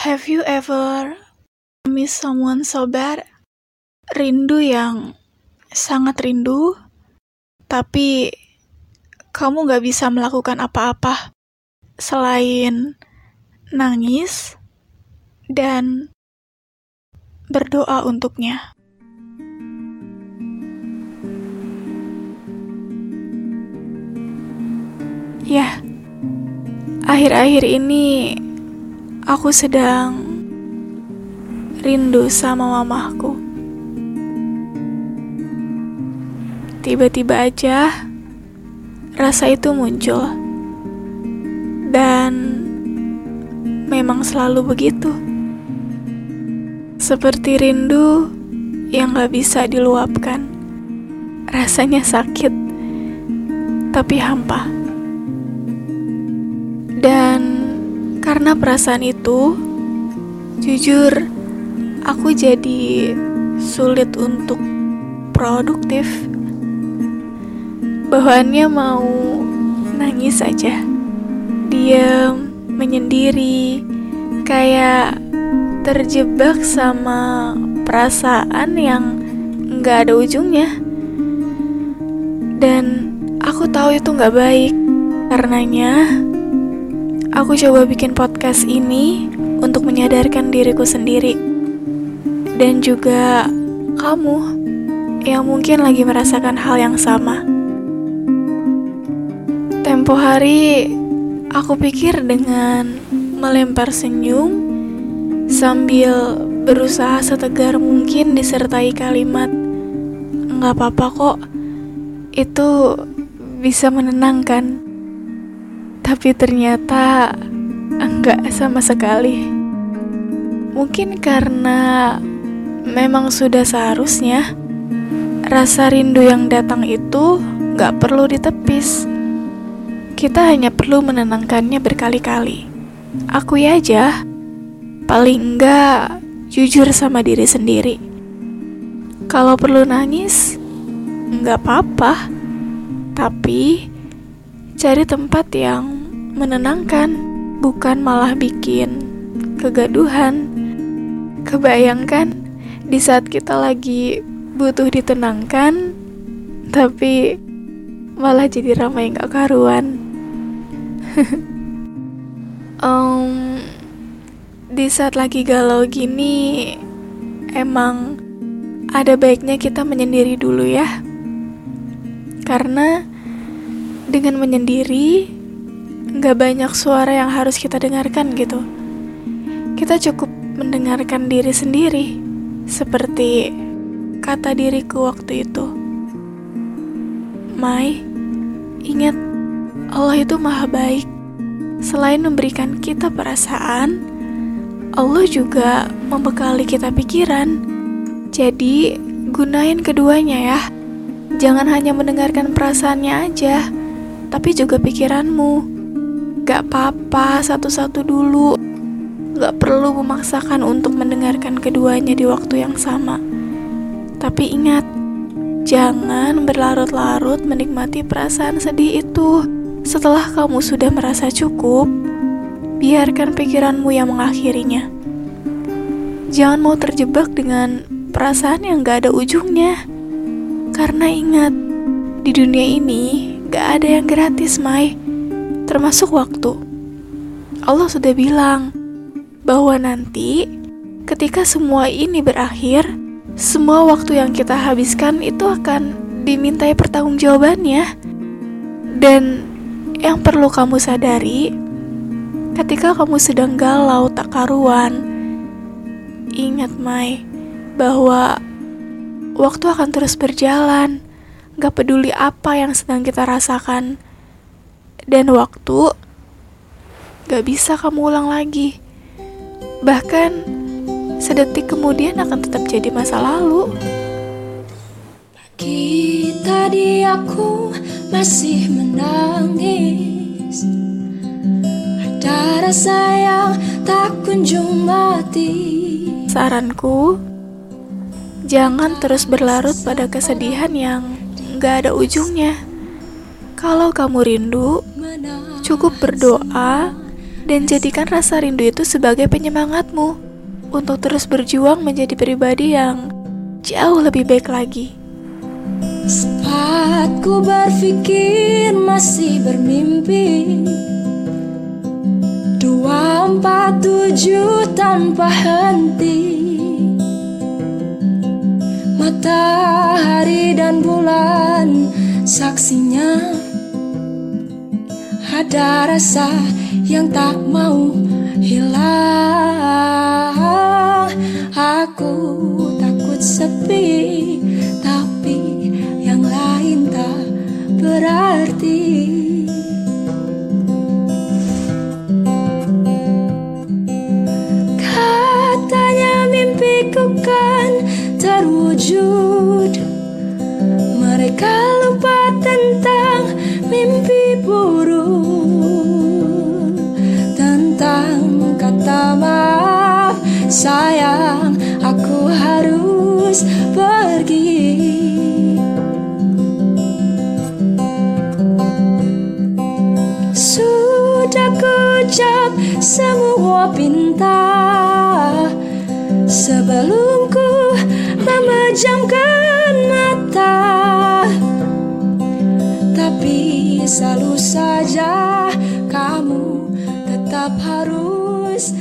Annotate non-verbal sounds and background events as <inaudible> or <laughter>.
Have you ever miss someone so bad? Rindu yang sangat rindu, tapi kamu gak bisa melakukan apa-apa selain nangis dan berdoa untuknya. Ya, akhir-akhir ini aku sedang rindu sama mamahku. Tiba-tiba aja rasa itu muncul. Dan memang selalu begitu. Seperti rindu yang gak bisa diluapkan. Rasanya sakit, tapi hampa. Dan karena perasaan itu, jujur, aku jadi sulit untuk produktif. Bawaannya mau nangis saja, diam, menyendiri, kayak terjebak sama perasaan yang nggak ada ujungnya. Dan aku tahu itu nggak baik, karenanya Aku coba bikin podcast ini untuk menyadarkan diriku sendiri. Dan juga kamu yang mungkin lagi merasakan hal yang sama. Tempo hari aku pikir dengan melempar senyum sambil berusaha setegar mungkin disertai kalimat nggak apa-apa kok. Itu bisa menenangkan tapi ternyata enggak sama sekali. Mungkin karena memang sudah seharusnya rasa rindu yang datang itu enggak perlu ditepis. Kita hanya perlu menenangkannya berkali-kali. Aku ya aja, paling enggak jujur sama diri sendiri. Kalau perlu nangis, enggak apa-apa. Tapi cari tempat yang menenangkan, bukan malah bikin kegaduhan. Kebayangkan di saat kita lagi butuh ditenangkan, tapi malah jadi ramai gak karuan. <laughs> um, di saat lagi galau gini, emang ada baiknya kita menyendiri dulu ya. Karena dengan menyendiri, Gak banyak suara yang harus kita dengarkan gitu. Kita cukup mendengarkan diri sendiri, seperti kata diriku waktu itu. Mai, ingat Allah itu maha baik. Selain memberikan kita perasaan, Allah juga membekali kita pikiran. Jadi, gunain keduanya ya. Jangan hanya mendengarkan perasaannya aja, tapi juga pikiranmu. Gak apa-apa satu-satu dulu. Gak perlu memaksakan untuk mendengarkan keduanya di waktu yang sama. Tapi ingat, jangan berlarut-larut menikmati perasaan sedih itu. Setelah kamu sudah merasa cukup, biarkan pikiranmu yang mengakhirinya. Jangan mau terjebak dengan perasaan yang gak ada ujungnya. Karena ingat, di dunia ini gak ada yang gratis, Mai termasuk waktu. Allah sudah bilang bahwa nanti ketika semua ini berakhir, semua waktu yang kita habiskan itu akan dimintai pertanggungjawabannya. Dan yang perlu kamu sadari, ketika kamu sedang galau tak karuan, ingat Mai, bahwa waktu akan terus berjalan. Gak peduli apa yang sedang kita rasakan, dan waktu gak bisa kamu ulang lagi. Bahkan sedetik kemudian akan tetap jadi masa lalu. Pagi tadi aku masih menangis Ada rasa yang tak kunjung mati Saranku, jangan terus berlarut pada kesedihan yang gak ada ujungnya. Kalau kamu rindu, cukup berdoa dan jadikan rasa rindu itu sebagai penyemangatmu untuk terus berjuang menjadi pribadi yang jauh lebih baik lagi. Saat ku berpikir masih bermimpi Dua empat tujuh tanpa henti Matahari dan bulan saksinya. Ada rasa yang tak mau hilang. Aku takut sepi Tapi yang lain tak berarti. Kan terwujud. Mereka tentang mimpi buruk. Tentang kata maaf sayang Aku harus pergi. Sudah kucap semua pinta Sebelum ku memejamkan mata tapi selalu saja kamu tetap harus